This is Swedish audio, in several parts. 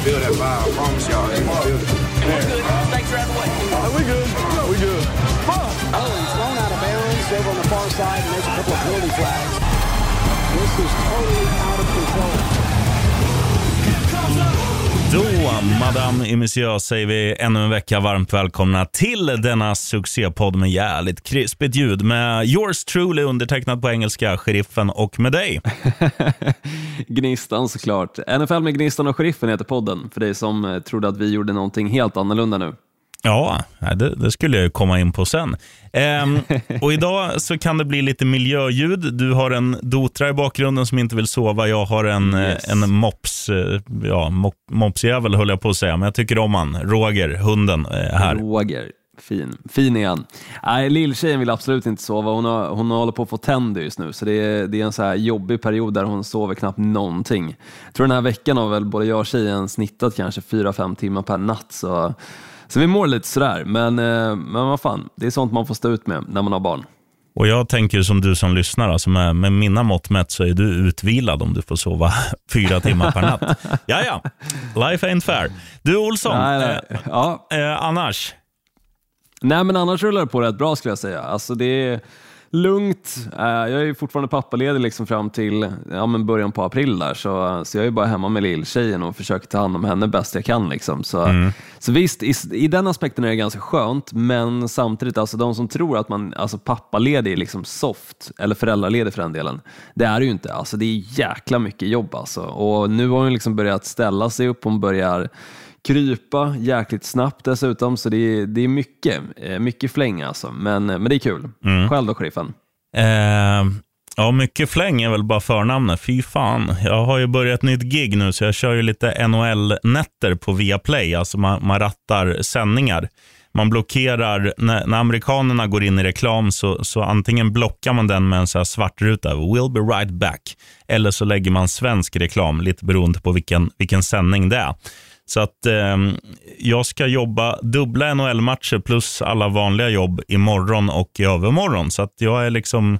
gonna feel that vibe. I promise y'all, they gonna feel it. Snakes are out the way. we good. We good. Oh, he's thrown out of bounds over on the far side, and there's a couple of penalty flags. This is totally out of control. Då, Madame et Monsieur, säger vi ännu en vecka varmt välkomna till denna succépodd med jävligt krispigt ljud med yours truly undertecknat på engelska, Sheriffen och med dig. Gnistan såklart. NFL med Gnistan och Sheriffen heter podden, för dig som eh, trodde att vi gjorde någonting helt annorlunda nu. Ja, det, det skulle jag komma in på sen. Ehm, och idag så kan det bli lite miljöljud. Du har en dotra i bakgrunden som inte vill sova. Jag har en, eh, Yes. en mops, eh, ja, mop, mopsjävel höll jag på att säga, men jag tycker om han. Roger, hunden, är här. Roger, fin. Fin är han. Nej, lilltjejen vill absolut inte sova. Hon, har, hon håller på att få tänder just nu, så det är, det är en så här jobbig period där hon sover knappt någonting. Jag tror den här veckan har väl både jag och tjejen snittat kanske 4-5 timmar per natt, så, så vi mår lite sådär. Men, eh, men vad fan, det är sånt man får stå ut med när man har barn. Och jag tänker som du som lyssnar, alltså med, med mina mått mätt så är du utvilad om du får sova fyra timmar per natt. Ja, ja. Life ain't fair. Du Olsson, Nej, nej. Ja, Eh, eh, annars? Nej, men annars rullar det på rätt bra skulle jag säga. Alltså det är lugnt. Eh, Jag är fortfarande pappaledig liksom fram till ja, men början på april där, så, så jag är bara hemma med lilltjejen och försöker ta hand om henne bäst jag kan. Liksom. Så, så visst, i, i den aspekten är det ganska skönt, men samtidigt, alltså de som tror att man alltså pappaledig är liksom soft, eller föräldraledig för den delen, det är det ju inte. Alltså det är jäkla mycket jobb alltså. Och nu har hon liksom börjat ställa sig upp, hon börjar krypa jäkligt snabbt dessutom, så det är, det är mycket, eh, mycket fläng alltså. Men, men det är kul. Själv då, sheriffen? Eh, ja, mycket fläng är väl bara förnamnet. Fy fan. Jag har ju börjat nytt gig nu, så jag kör ju lite NHL-nätter på Viaplay. Alltså man, man rattar sändningar. Man blockerar, när, när amerikanerna går in i reklam så, så antingen blockar man den med en så här svart ruta, will be right back, eller så lägger man svensk reklam, lite beroende på vilken, vilken sändning det är. Så att eh, jag ska jobba dubbla NHL-matcher plus alla vanliga jobb imorgon och i övermorgon. Så att jag är liksom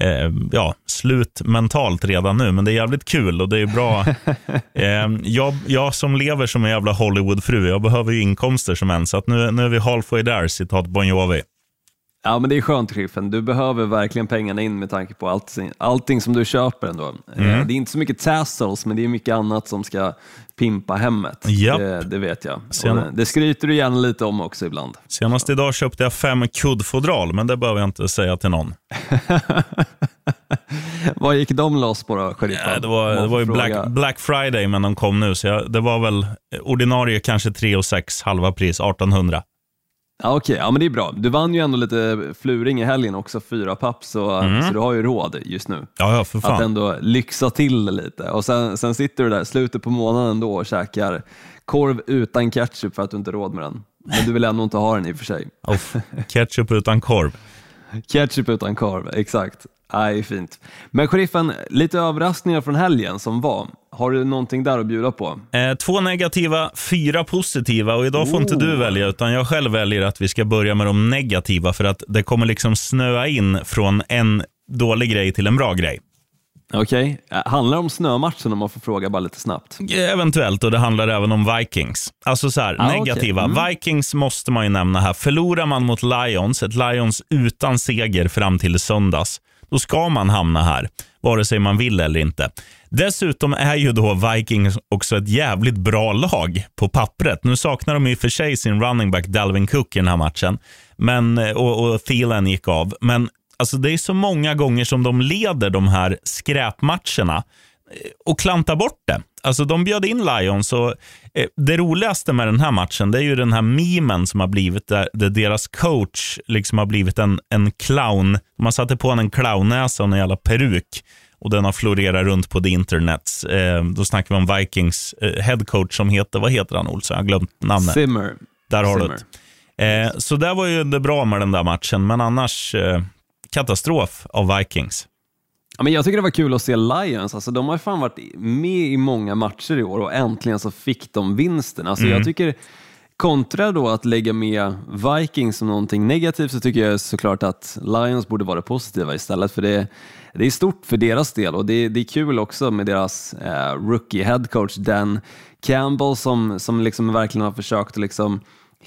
eh, ja, slut mentalt redan nu, men det är jävligt kul och det är bra. eh, jag, jag som lever som en jävla Hollywoodfru, jag behöver ju inkomster som en, så att nu, nu är vi halfway there, citat Bon Jovi. Ja, men det är skönt, sheriffen. Du behöver verkligen pengarna in med tanke på allt, allting som du köper ändå. Eh, Det är inte så mycket tassels, men det är mycket annat som ska pimpa hemmet. Japp. Det, det vet jag. Sen- Och det, skryter du gärna lite om också ibland. Senast idag köpte jag fem kuddfodral, men det behöver jag inte säga till någon. Vad gick de loss på då, sheriffen? Ja, det var, det var ju Black. Black Friday, men de kom nu. Så jag, det var väl ordinarie kanske 3 och 6, halva pris, 1800. Ja, Okej, ja, men det är bra. Du vann ju ändå lite fluring i helgen också, fyra papp, så, så du har ju råd just nu. Ja, ja, för Att fan. ändå lyxa till lite. Och sen, sen sitter du där slutet på månaden då och käkar korv utan ketchup för att du inte har råd med den. Men du vill ändå inte ha den i och för sig. Uff, ketchup utan korv. Ketchup utan korv, exakt. Nej, fint. Men sheriffen, lite överraskningar från helgen som var. Har du någonting där att bjuda på? Eh, två negativa, fyra positiva och idag får inte du Oh. välja utan jag själv väljer att vi ska börja med de negativa för att det kommer liksom snöa in från en dålig grej till en bra grej. Okej, okay. handlar det om snömatchen om man får fråga bara lite snabbt? Eventuellt, och det handlar även om Vikings. Alltså så här, Ah, negativa. Vikings måste man ju nämna här. Förlorar man mot Lions, ett Lions utan seger fram till söndags, då ska man hamna här, vare sig man vill eller inte. Dessutom är ju då Vikings också ett jävligt bra lag på pappret. Nu saknar de i och för sig sin running back Dalvin Cook i den här matchen men, och, och Thielen gick av. Men alltså, det är så många gånger som de leder de här skräpmatcherna eh, och klantar bort det. Alltså de bjöd in Lions och eh, det roligaste med den här matchen det är ju den här memen som har blivit där, där deras coach liksom har blivit en, en clown. Man satte på honom en clownnäsa och en jävla peruk och den har florerat runt på the internet. Eh, då snackar vi om Vikings eh, headcoach som heter, vad heter han Olsson? Jag har glömt namnet. Simmer. Där har du det. Eh, så där var ju det bra med den där matchen, men annars eh, katastrof av Vikings. Ja, men jag tycker det var kul att se Lions. Alltså, de har fan varit med i många matcher i år och äntligen så fick de vinsten. Alltså, Mm. Jag tycker kontra då att lägga med Vikings som någonting negativt så tycker jag såklart att Lions borde vara positiva istället för det, det är stort för deras del och det, det är kul också med deras eh, rookie headcoach Dan Campbell som, som liksom verkligen har försökt att liksom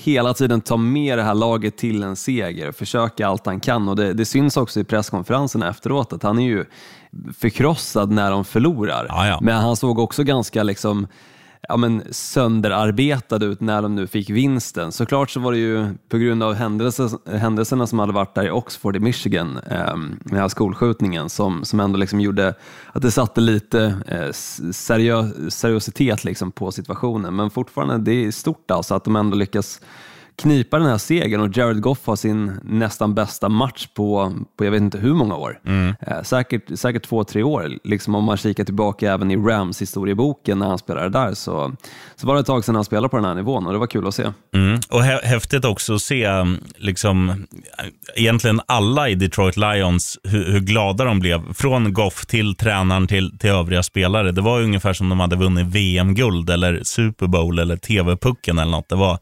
hela tiden ta med det här laget till en seger, försöka allt han kan och det, det syns också i presskonferensen efteråt att han är ju förkrossad när de förlorar. Ja, ja. Men han såg också ganska liksom ja, men sönderarbetade ut när de nu fick vinsten. Såklart så var det ju på grund av händelser, händelserna som hade varit där i Oxford i Michigan, eh, den här skolskjutningen, som, som ändå liksom gjorde att det satte lite eh, seriö, seriositet liksom på situationen. Men fortfarande, det är stort alltså att de ändå lyckas knipa den här segern och Jared Goff har sin nästan bästa match på, på jag vet inte hur många år. Mm. Eh, säkert, säkert två, tre år. Liksom om man kikar tillbaka även i Rams historieboken när han spelade där så, så var det ett tag sedan han spelade på den här nivån och det var kul att se. Mm. Och hä häftigt också att se liksom, egentligen alla i Detroit Lions, hur, hur, glada de blev. Från Goff till tränaren till, till övriga spelare. Det var ungefär som de hade vunnit VM-guld eller Super Bowl eller TV-pucken eller något. Det var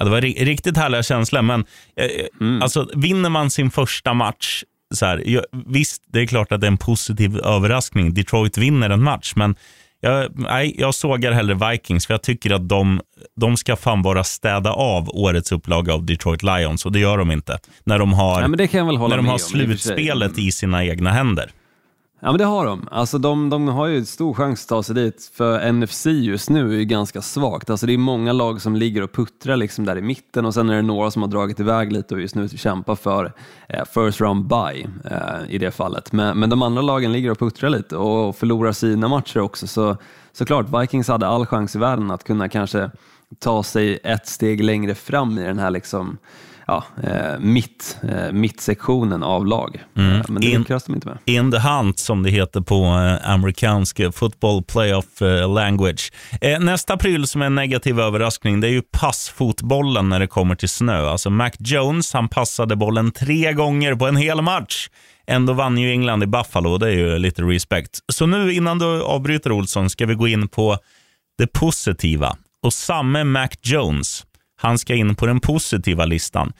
Ja, det var riktigt härliga känslor, men eh, mm. alltså, vinner man sin första match, så här, jag, visst, det är klart att det är en positiv överraskning. Detroit vinner en match, men jag, nej, jag sågar hellre Vikings, för jag tycker att de, de ska fan bara städa av årets upplaga av Detroit Lions, och det gör de inte. När de har, ja, när de har slutspelet i sina egna händer. Ja men det har de. Alltså de, de har ju stor chans att ta sig dit för NFC just nu är ju ganska svagt. Alltså det är många lag som ligger och puttrar liksom där i mitten och sen är det några som har dragit iväg lite och just nu kämpar för eh, first round By eh, i det fallet. Men, men de andra lagen ligger och puttrar lite och förlorar sina matcher också. Så såklart, Vikings hade all chans i världen att kunna kanske ta sig ett steg längre fram i den här liksom ja, eh, mitt, eh, mittsektionen av lag. Mm. Eh, men det lyckades de inte med. In the hunt, som det heter på amerikansk football playoff language. Nästa pryl som är en negativ överraskning det är ju passfotbollen när det kommer till snö. Alltså Mac Jones han passade bollen tre gånger på en hel match. Ändå vann ju England i Buffalo, det är ju lite respekt. Så nu innan du avbryter Olsson ska vi gå in på det positiva. Och samme Mac Jones han ska in på den positiva listan.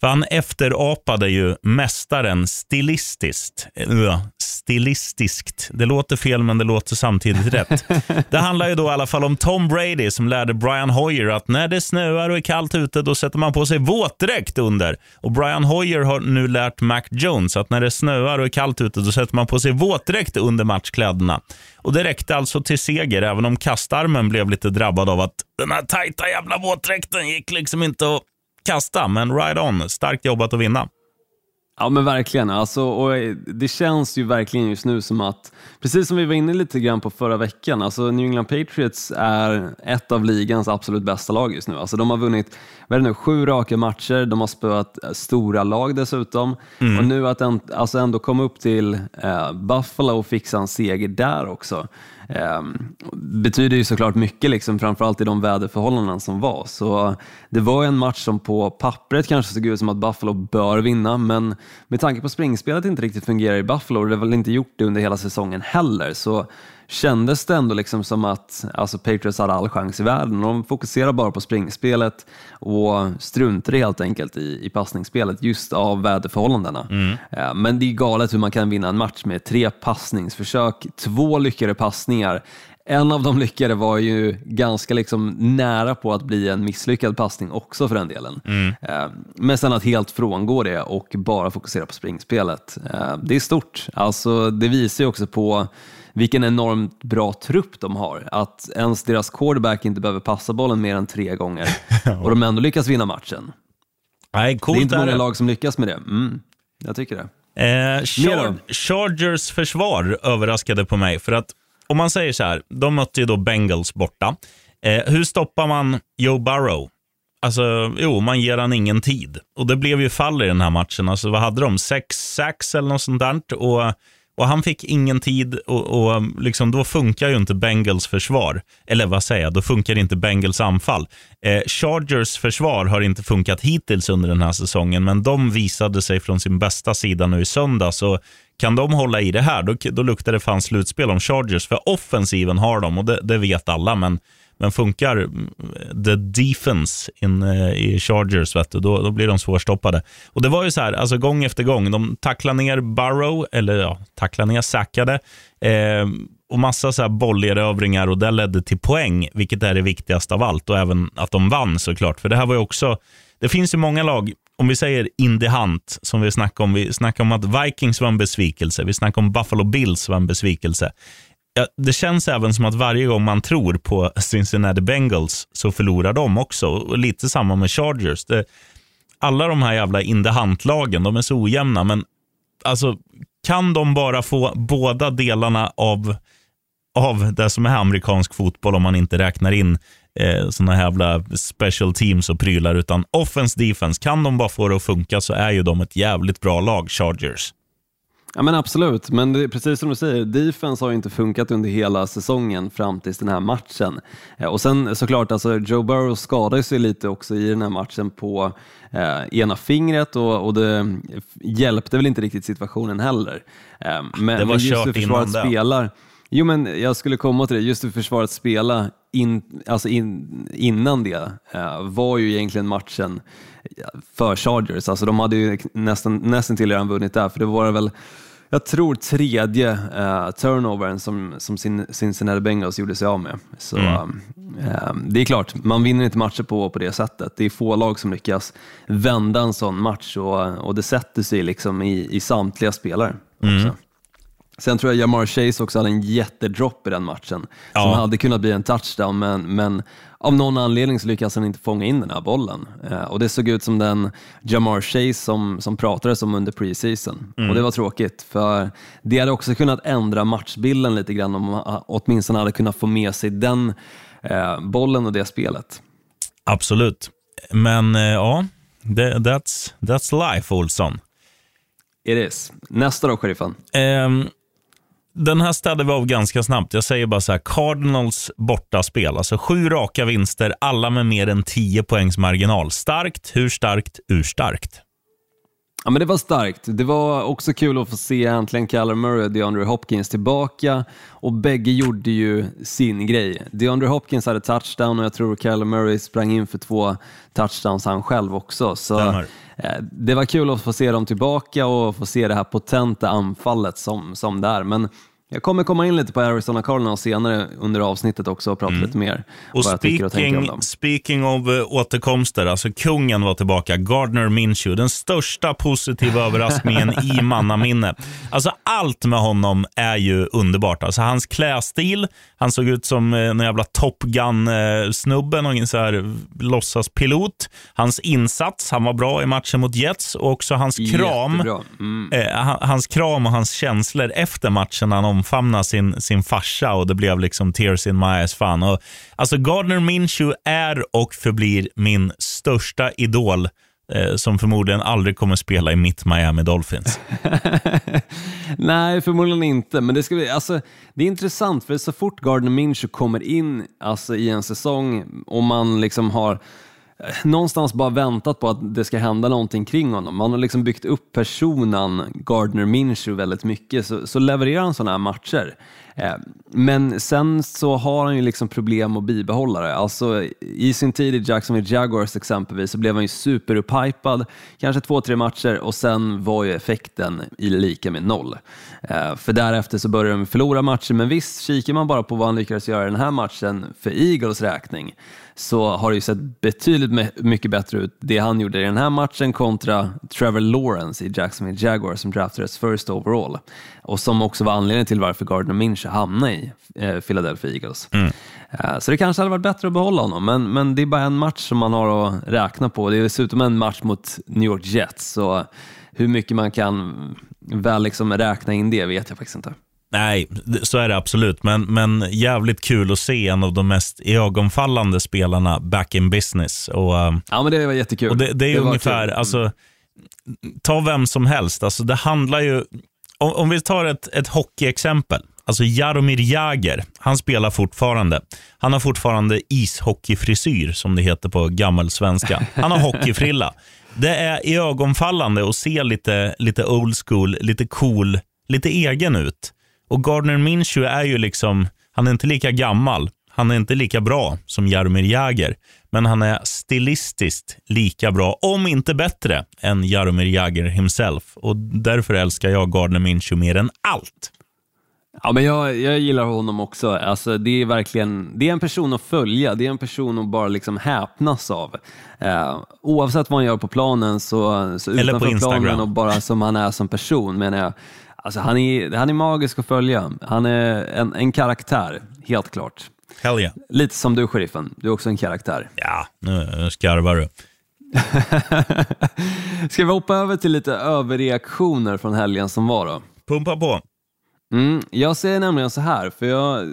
För han efterapade ju mästaren stilistiskt. Eh, stilistiskt. Det låter fel, men det låter samtidigt rätt. Det handlar ju då i alla fall om Tom Brady som lärde Brian Hoyer att när det snöar och är kallt ute, då sätter man på sig våtdräkt under. Och Brian Hoyer har nu lärt Mac Jones att när det snöar och är kallt ute, då sätter man på sig våtdräkt under matchkläderna. Och det räckte alltså till seger, även om kastarmen blev lite drabbad av att den här tajta jävla våtdräkten gick liksom inte att kasta, men right on. Starkt jobbat att vinna. Ja men verkligen, alltså, och det känns ju verkligen just nu som att, precis som vi var inne lite grann på förra veckan, alltså New England Patriots är ett av ligans absolut bästa lag just nu. Alltså, de har vunnit vad nu, sju raka matcher, de har spöat stora lag dessutom mm. och nu att en, alltså ändå komma upp till eh, Buffalo och fixa en seger där också eh, betyder ju såklart mycket, liksom, framförallt i de väderförhållanden som var. Så det var en match som på pappret kanske såg ut som att Buffalo bör vinna, men med tanke på springspelet inte riktigt fungerar i Buffalo, och det har väl inte gjort det under hela säsongen heller, så kändes det ändå liksom som att alltså Patriots hade all chans i världen. De fokuserar bara på springspelet och struntade helt enkelt i, i passningsspelet just av väderförhållandena. Mm. Eh, men det är galet hur man kan vinna en match med tre passningsförsök, två lyckade passningar, en av de lyckade var ju ganska liksom nära på att bli en misslyckad passning också för den delen. Mm. Eh, men sen att helt frångå det och bara fokusera på springspelet, eh, det är stort. Alltså, det visar ju också på vilken enormt bra trupp de har. Att ens deras quarterback inte behöver passa bollen mer än tre gånger och de ändå lyckas vinna matchen. Nej, det är inte många lag som lyckas med det. Mm, jag tycker det. Eh, Char Chargers försvar överraskade på mig. För att om man säger så här, de mötte ju då Bengals borta. Eh, hur stoppar man Joe Burrow? Alltså, jo, man ger han ingen tid. Och det blev ju fall i den här matchen. Alltså, vad hade de? Sex sacks eller något sånt där. Och och han fick ingen tid och, och um, liksom, då funkar ju inte Bengals försvar. Eller vad säger jag, då funkar inte Bengals anfall. Eh, Chargers försvar har inte funkat hittills under den här säsongen, men de visade sig från sin bästa sida nu i söndag. Så kan de hålla i det här, då, då luktar det fan slutspel om Chargers. För offensiven har de och det, det vet alla, men men funkar mm, the defense in, eh, i Chargers, vet du, då, då blir de svårstoppade. Och Det var ju så här, alltså gång efter gång. De tacklade ner Burrow, eller ja, tacklade ner, sackade. Eh, och massa så här bollerövringar och det ledde till poäng, vilket är det viktigaste av allt. Och även att de vann såklart. För det här var ju också, det finns ju många lag, om vi säger Indy hunt, som vi snackade om. Vi snackade om att Vikings var en besvikelse. Vi snackade om Buffalo Bills var en besvikelse. Ja, det känns även som att varje gång man tror på Cincinnati Bengals så förlorar de också. Och lite samma med Chargers. Det, alla de här jävla in the hunt-lagen, de är så ojämna, men alltså, kan de bara få båda delarna av, av det som är amerikansk fotboll, om man inte räknar in eh, såna här jävla special teams och prylar, utan offense, defense. Kan de bara få det att funka så är ju de ett jävligt bra lag, Chargers. Ja men absolut, men det är precis som du säger, defense har ju inte funkat under hela säsongen fram till den här matchen. Eh, och sen såklart, alltså Joe Burrow skadade sig lite också i den här matchen på eh, ena fingret och, och det hjälpte väl inte riktigt situationen heller. Eh, men, det var men just kört innan det. spelar, Jo men jag skulle komma till det, just hur försvaret spela in, alltså in, innan det eh, var ju egentligen matchen för Chargers. Alltså de hade ju nästan, nästan till redan vunnit där, för det var väl jag tror tredje uh, turnovern som, som Cincinnati Bengals gjorde sig av med. Så, Mm. eh, det är klart, man vinner inte matcher på, på det sättet. Det är få lag som lyckas vända en sån match och, och det sätter sig liksom i, i samtliga spelare. Mm. Sen tror jag Jamar Chase också hade en jättedropp i den matchen Ja. som hade kunnat bli en touchdown, men, men av någon anledning så lyckades han inte fånga in den här bollen. Eh, och det såg ut som den Jamar Chase som, som pratades om under preseason. Och det var tråkigt, för det hade också kunnat ändra matchbilden lite grann om man åtminstone hade kunnat få med sig den eh, bollen och det spelet. Absolut. Men eh, ja, det, that's, that's life, Olsson. It is. Nästa då, sheriffen. Ehm, den här städade vi av ganska snabbt. Jag säger bara så här, Cardinals bortaspel. Alltså sju raka vinster, alla med mer än 10 poängs marginal. Starkt, hur starkt, urstarkt. Ja, men det var starkt. Det var också kul att få se äntligen Kyler Murray och DeAndre Hopkins tillbaka och bägge gjorde ju sin grej. DeAndre Hopkins hade touchdown och jag tror Kyler Murray sprang in för två touchdowns han själv också. Så Eh, det var kul att få se dem tillbaka och få se det här potenta anfallet som, som det är. Men jag kommer komma in lite på Arizona Cardinals senare under avsnittet också och prata lite mer Mm. Och tycker och tänker om speaking, dem. speaking of eh, återkomster, alltså kungen var tillbaka. Gardner Minshew, den största positiva överraskningen i mannaminne. Alltså allt med honom är ju underbart. Alltså hans klädstil, han såg ut som eh, en jävla Top Gun-snubbe, någon så här låtsaspilot. Hans insats, han var bra i matchen mot Jets och också hans kram. Mm. Eh, han- hans kram och hans känslor efter matchen han omfamna sin, sin farsa och det blev liksom tears in my eyes. Fan. Och, alltså Gardner Minshew är och förblir min största idol eh, som förmodligen aldrig kommer spela i mitt Miami Dolphins. Nej, förmodligen inte. Men det, ska bli, alltså, det är intressant, för så fort Gardner Minshew kommer in alltså, i en säsong och man liksom har någonstans bara väntat på att det ska hända någonting kring honom. Man har liksom byggt upp personen Gardner Minshew väldigt mycket, så, så levererar han sådana här matcher. Eh, men sen så har han ju liksom problem att bibehålla det. Alltså, I sin tid i Jacksonville Jaguars exempelvis så blev han ju superupphypad, kanske två, tre matcher och sen var ju effekten i lika med noll. Eh, för därefter så började de förlora matcher, men visst, kikar man bara på vad han lyckades göra i den här matchen för Eagles räkning så har det ju sett betydligt mycket bättre ut det han gjorde i den här matchen kontra Trevor Lawrence i Jacksonville Jaguars som draftades first overall och som också var anledningen till varför Gardner Minshew hamnade i eh, Philadelphia Eagles. Eh, Så det kanske hade varit bättre att behålla honom, men, men det är bara en match som man har att räkna på. Det är dessutom en match mot New York Jets, så hur mycket man kan väl liksom räkna in det vet jag faktiskt inte. Nej, det- så är det absolut. Men, men jävligt kul att se en av de mest ögonfallande spelarna back in business. Och, eh, Ja, men det var jättekul. Och det, det är var ungefär, kul. alltså, ta vem som helst. Alltså, det handlar ju, om, om vi tar ett, ett hockeyexempel. Alltså Jaromir Jagr, han spelar fortfarande. Han har fortfarande ishockeyfrisyr, som det heter på gammelsvenska. Han har hockeyfrilla. Det är iögonfallande att se lite, lite old school, lite cool, lite egen ut. Och Gardner Minshew är ju liksom, han är inte lika gammal. Han är inte lika bra som Jaromir Jagr, men han är stilistiskt lika bra, om inte bättre, än Jaromir Jagr himself. Och därför älskar jag Gardner Minshew mer än allt. Ja, men jag, jag gillar honom också. Alltså, det är verkligen det är en person att följa, det är en person att bara liksom häpnas av. Eh, oavsett vad han gör på planen så, så Eller utanför Instagram. planen och bara som han är som person menar jag. Alltså, han, är, han är magisk att följa. Han är en, en karaktär, helt klart. Hell yeah. Lite som du, sheriffen. Du är också en karaktär. Ja, nu skarvar du. Ska vi hoppa över till lite överreaktioner från helgen som var då? Pumpa på. Mm, jag säger nämligen så här, för jag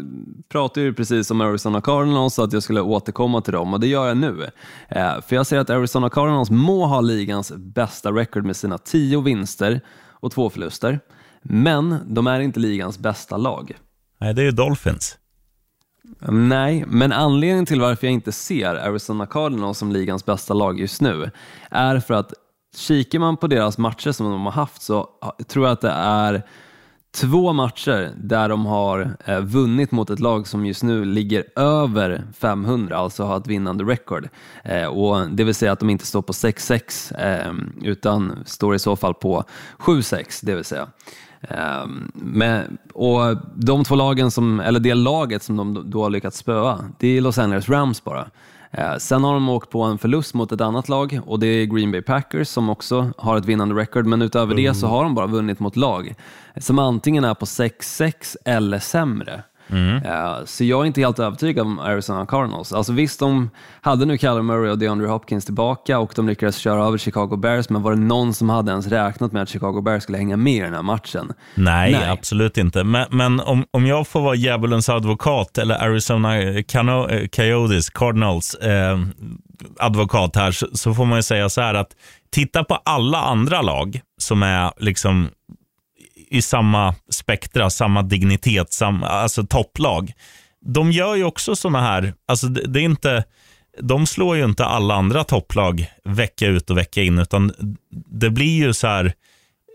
pratade ju precis om Arizona Cardinals att jag skulle återkomma till dem och det gör jag nu. Eh, för jag säger att Arizona Cardinals må ha ligans bästa record med sina tio vinster och två förluster, men de är inte ligans bästa lag. Nej, det är ju Dolphins. Nej, men anledningen till varför jag inte ser Arizona Cardinals som ligans bästa lag just nu är för att kikar man på deras matcher som de har haft så tror jag att det är två matcher där de har eh, vunnit mot ett lag som just nu ligger över 500, alltså har ett vinnande record. Eh, och det vill säga att de inte står på 6-6 eh, utan står i så fall på 7-6, det vill säga. Um, men, och de två lagen, som, eller det laget som de då har lyckats spöa, det är Los Angeles Rams bara. Eh, sen har de åkt på en förlust mot ett annat lag och det är Green Bay Packers som också har ett vinnande record, men utöver det så har de bara vunnit mot lag som antingen är på 6-6 eller sämre. Eh, Så jag är inte helt övertygad om Arizona Cardinals. Alltså visst, de hade nu Kyler Murray och DeAndre Hopkins tillbaka och de lyckades köra över Chicago Bears, men var det någon som hade ens räknat med att Chicago Bears skulle hänga med i den här matchen? Nej, Nej. absolut inte. Men, men om, om jag får vara djävulens advokat eller Arizona Cano- eh, Coyotes, Cardinals eh, advokat här så, så får man ju säga så här att titta på alla andra lag som är liksom i samma spektra, samma dignitet, samma, alltså topplag. De gör ju också sådana här, alltså det, det är inte, de slår ju inte alla andra topplag vecka ut och vecka in, utan det blir ju så här,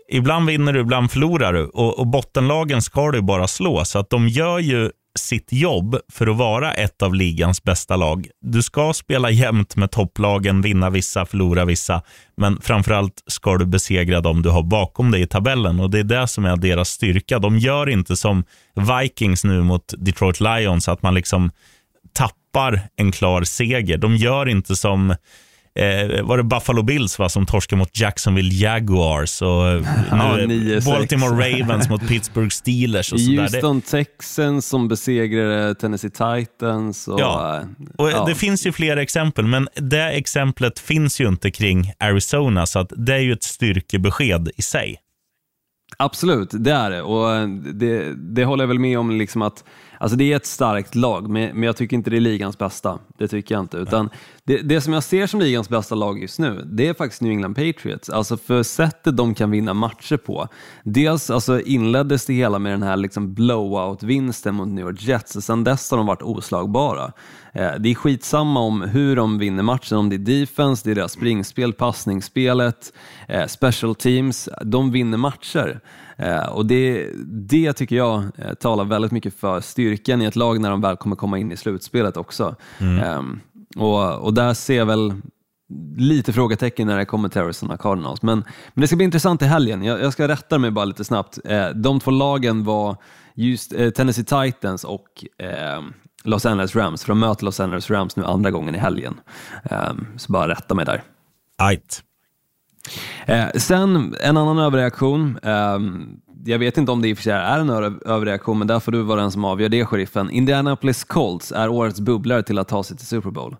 ibland vinner du, ibland förlorar du. Och, och bottenlagen ska du bara slå. Så att de gör ju sitt jobb för att vara ett av ligans bästa lag. Du ska spela jämnt med topplagen, vinna vissa, förlora vissa. Men framförallt ska du besegra dem du har bakom dig i tabellen. Och Det är det som är deras styrka. De gör inte som Vikings nu mot Detroit Lions, att man liksom tappar en klar seger. De gör inte som eh, var det Buffalo Bills va, som torskade mot Jacksonville Jaguars och eh, Ja, nu 9-6. Baltimore Ravens mot Pittsburgh Steelers och sådär. Det, Houston Texans som besegrade Tennessee Titans. Och, Ja, eh, och ja. Det finns ju fler exempel, men det exemplet finns ju inte kring Arizona, så att det är ju ett styrkebesked i sig. Absolut, det är det. Och eh, det, det håller jag väl med om. Liksom att, alltså det är ett starkt lag, men, men jag tycker inte det är ligans bästa. Det tycker jag inte. Utan det, det som jag ser som ligans bästa lag just nu, det är faktiskt New England Patriots. Alltså för sättet de kan vinna matcher på. Dels alltså inleddes det hela med den här liksom blowout-vinsten mot New York Jets och sen dess har de varit oslagbara. Eh, det är skitsamma om hur de vinner matchen, om det är defense, det är deras springspel, passningsspelet, eh, special teams. De vinner matcher. Eh, Och det, det tycker jag eh, talar väldigt mycket för styrkan i ett lag när de väl kommer komma in i slutspelet också. Ehm, Och, och där ser jag väl lite frågetecken när det kommer till Arizona Cardinals. Men, men det ska bli intressant i helgen. Jag, jag ska rätta mig bara lite snabbt. Eh, de två lagen var just Tennessee Titans och eh, Los Angeles Rams, för de möter Los Angeles Rams nu andra gången i helgen. Eh, så bara rätta mig där. Ajt. Eh, sen en annan överreaktion. Eh, jag vet inte om det i och för sig är en överreaktion, men där får du vara den som avgör det, sheriffen. Indianapolis Colts är årets bubblare till att ta sig till Super Bowl.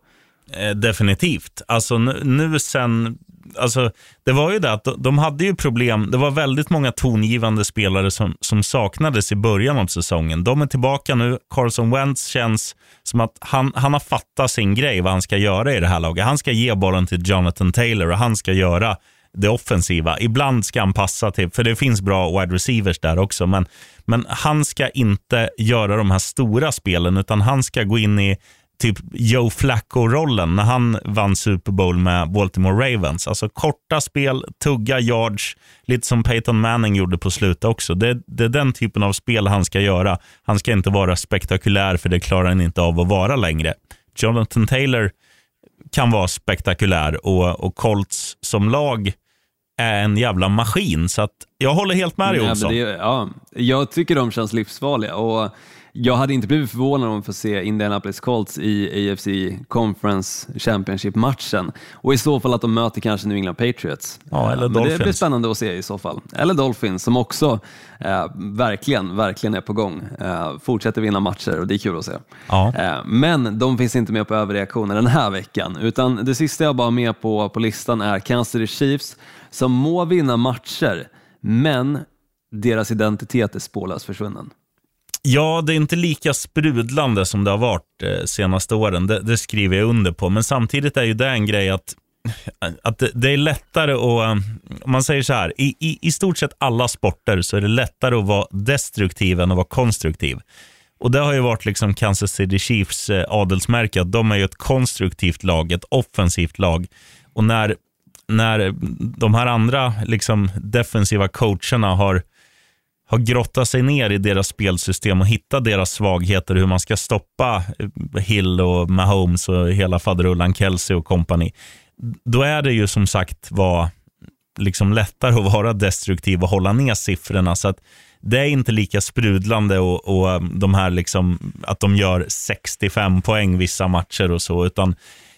Eh, definitivt. Alltså nu, nu sen, alltså det var ju det att de, de hade ju problem. Det var väldigt många tongivande spelare som, som saknades i början av säsongen. De är tillbaka nu. Carson Wentz känns som att han, han har fattat sin grej, vad han ska göra i det här laget. Han ska ge bollen till Jonathan Taylor och han ska göra det offensiva. Ibland ska han passa till, för det finns bra wide receivers där också, men, men han ska inte göra de här stora spelen, utan han ska gå in i typ Joe Flacco-rollen när han vann Super Bowl med Baltimore Ravens. Alltså korta spel, tugga yards, lite som Peyton Manning gjorde på slutet också. Det, det är den typen av spel han ska göra. Han ska inte vara spektakulär, för det klarar han inte av att vara längre. Jonathan Taylor kan vara spektakulär och, och Colts som lag är en jävla maskin. Så att jag håller helt med dig, Olsson. det, ja, jag tycker de känns livsfarliga och jag hade inte blivit förvånad om vi får se Indianapolis Colts i AFC Conference Championship-matchen och i så fall att de möter kanske New England Patriots. Ja, eller Men det blir Dolphins. spännande att se i så fall. Eller Dolphins som också eh, verkligen, verkligen är på gång. Eh, fortsätter vinna matcher och det är kul att se. Ja. Eh, men de finns inte med på överreaktioner den här veckan, utan det sista jag bara har med på, på listan är Kansas City Chiefs som må vinna matcher, men deras identitet är spårlöst försvunnen. Ja, det är inte lika sprudlande som det har varit eh, senaste åren. Det, det skriver jag under på. Men samtidigt är ju det en grej att, att det, det är lättare att... Eh, om man säger så här, i, i, i stort sett alla sporter så är det lättare att vara destruktiv än att vara konstruktiv. Och det har ju varit liksom Kansas City Chiefs eh, adelsmärke, att de är ju ett konstruktivt lag, ett offensivt lag. Och när, när de här andra liksom, defensiva coacherna har har grottat sig ner i deras spelsystem och hittat deras svagheter, hur man ska stoppa Hill och Mahomes och hela faderullan Kelsey och kompani. Då är det ju som sagt var liksom lättare att vara destruktiv och hålla ner siffrorna. Så att det är inte lika sprudlande och, och de här liksom, att de gör 65 poäng vissa matcher och så, utan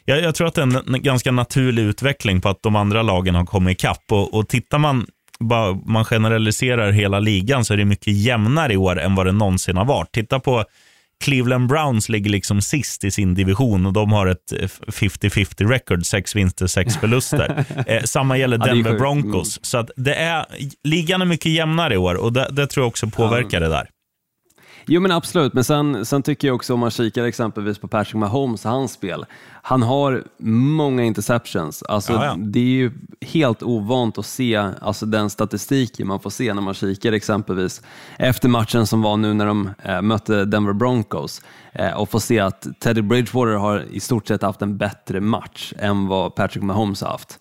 jag, jag tror att det är en, ganska naturlig utveckling på att de andra lagen har kommit ikapp. Och, och tittar man bara man generaliserar hela ligan så är det mycket jämnare i år än vad det någonsin har varit. Titta på Cleveland Browns ligger liksom sist i sin division och de har ett eh, 50-50 record, sex vinster, sex förluster. eh, samma gäller Denver. Broncos. Så att det är, ligan är mycket jämnare i år och det, det tror jag också påverkar det där. Jo men absolut, men sen, sen tycker jag också om man kikar exempelvis på Patrick Mahomes och hans spel. Han har många interceptions. Alltså, Ja, ja. Det är ju helt ovant att se alltså, den statistiken man får se när man kikar exempelvis efter matchen som var nu när de eh, mötte Denver Broncos eh, och får se att Teddy Bridgewater har i stort sett haft en bättre match än vad Patrick Mahomes har haft.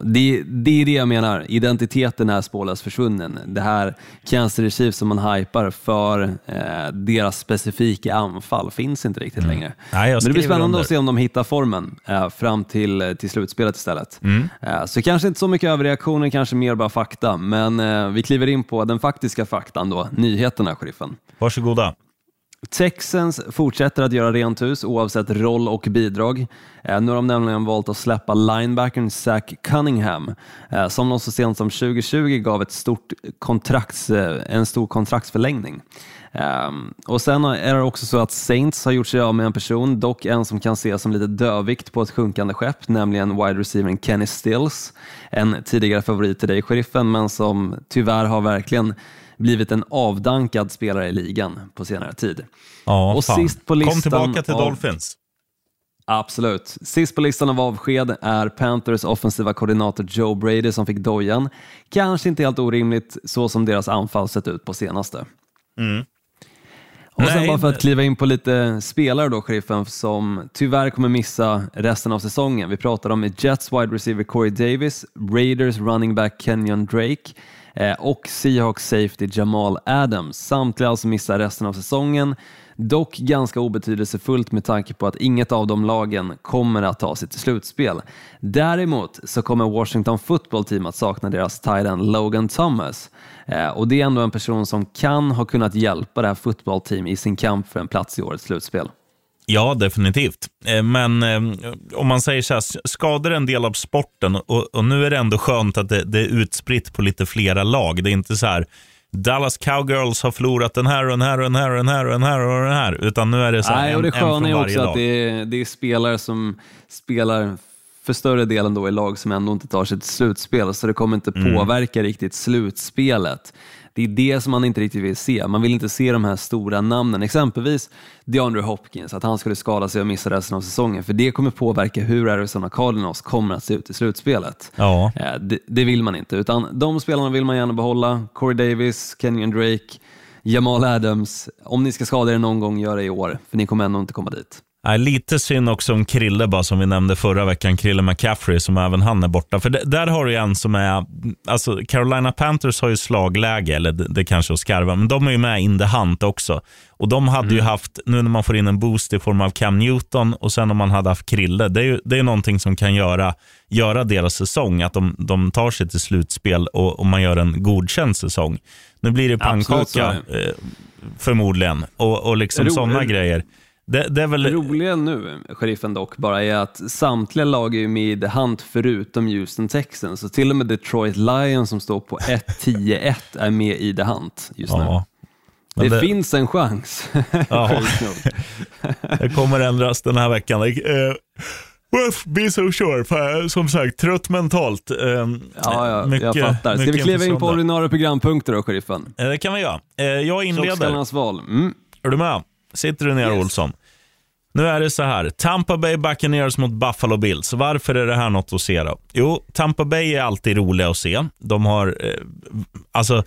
Det, det är det jag menar, identiteten är spårlöst försvunnen. Det här Chiefs som man hypar för eh, deras specifika anfall finns inte riktigt längre. Mm. Nej, jag Men det blir spännande under. att se om de hittar formen eh, fram till, till slutspelet istället. Mm. Eh, så kanske inte så mycket överreaktioner, kanske mer bara fakta, men vi kliver in på den faktiska faktan då, nyheterna, sheriffen. Varsågoda. Texans fortsätter att göra rent hus oavsett roll och bidrag. Eh, nu har de nämligen valt att släppa linebackern Zach Cunningham eh, som de så sent som 2020 gav ett stort kontrakts, eh, en stor kontraktsförlängning. Ehm, och Sen är det också så att Saints har gjort sig av med en person, dock en som kan ses som lite dövikt på ett sjunkande skepp, nämligen wide receivern Kenny Stills. En tidigare favorit till dig, sheriffen, men som tyvärr har verkligen blivit en avdankad spelare i ligan på senare tid. Ja, Och fan. sist på listan Kom tillbaka till av- Dolphins. Absolut. Sist på listan av avsked är Panthers offensiva koordinator Joe Brady som fick dojan. Kanske inte helt orimligt så som deras anfall sett ut på senaste. Och sen Nej, bara för att kliva in på lite spelare då, sheriffen, som tyvärr kommer missa resten av säsongen. Vi pratar om Jets wide receiver Corey Davis, Raiders running back Kenyon Drake Eh, och Seahawks safety Jamal Adams. Samtliga alltså missar resten av säsongen. Dock ganska obetydelsefullt med tanke på att inget av de lagen kommer att ta sig till slutspel. Däremot så kommer Washington football team att sakna deras titan Logan Thomas. Eh, och det är ändå en person som kan ha kunnat hjälpa det här football team i sin kamp för en plats i årets slutspel. Ja, definitivt. Eh, Men eh, om man säger så här, skador är en del av sporten och, och nu är det ändå skönt att det, det är utspritt på lite flera lag. Det är inte så här, Dallas Cowgirls har förlorat den här och den här och den här och den här och den här och den här, utan nu är det så här, Nej, och det sköna är också lag. att det är, det är spelare som spelar för större delen då i lag som ändå inte tar till slutspel, så det kommer inte Mm. påverka riktigt slutspelet. Det är det som man inte riktigt vill se. Man vill inte se de här stora namnen, exempelvis DeAndre Hopkins, att han skulle skada sig och missa resten av säsongen, för det kommer påverka hur Arizona Cardinals kommer att se ut i slutspelet. Ja. Eh, Det, det vill man inte, utan de spelarna vill man gärna behålla. Corey Davis, Kenyon Drake, Jamal Adams. Om ni ska skada er någon gång, gör det i år, för ni kommer ändå inte komma dit. Nej, lite synd också om Krille, bara som vi nämnde förra veckan. Krille McCaffrey, som även han är borta. För det, där har du en som är... Alltså Carolina Panthers har ju slagläge, eller det, det kanske är att skarva, men de är ju med in the hunt också. Och de hade ju haft, nu när man får in en boost i form av Cam Newton och sen om man hade haft Krille, det är ju det är någonting som kan göra, göra deras säsong, att de, de tar sig till slutspel och, och man gör en godkänd säsong. Nu blir det Absolut, pannkaka, är eh, förmodligen, och, och liksom sådana grejer. Det, det är väl... Det roliga nu, sheriffen dock, bara är att samtliga lag är ju med i The Hunt förutom Houston Texans. Så till och med Detroit Lions som står på 1-10-1 är med i The Hunt just nu. Ja. Det, det- finns en chans. Ja. Det kommer ändras den här veckan. Uh, be so sure. Eh, som sagt, trött mentalt. Eh, Ja, ja mycket, jag fattar. Ska vi kliva in på ordinarie programpunkter då, sheriffen? Eh, Det kan vi göra. Eh, jag inleder. Tjockskallarnas val. Mm. Är du med? Sitter du ner Yes. Olsson? Nu är det så här. Tampa Bay Buccaneers mot Buffalo Bills. Varför är det här något att se då? Jo, Tampa Bay är alltid roliga att se. De har, eh, alltså,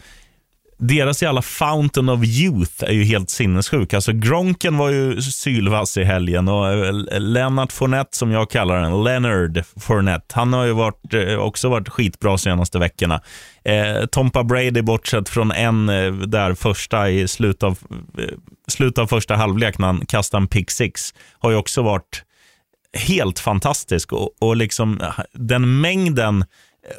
deras jävla fountain of youth är ju helt sinnessjuk. Alltså Gronken var ju sylvass i helgen och Lennart Leonard Fournette som jag kallar den, Leonard Fournette, han har ju varit, eh, också varit skitbra senaste veckorna. Eh, Tompa Brady, bortsett från en eh, där första i slutet av, eh, slutet av första halvlek när han kastade en pick six, har ju också varit helt fantastisk och, och liksom eh, den mängden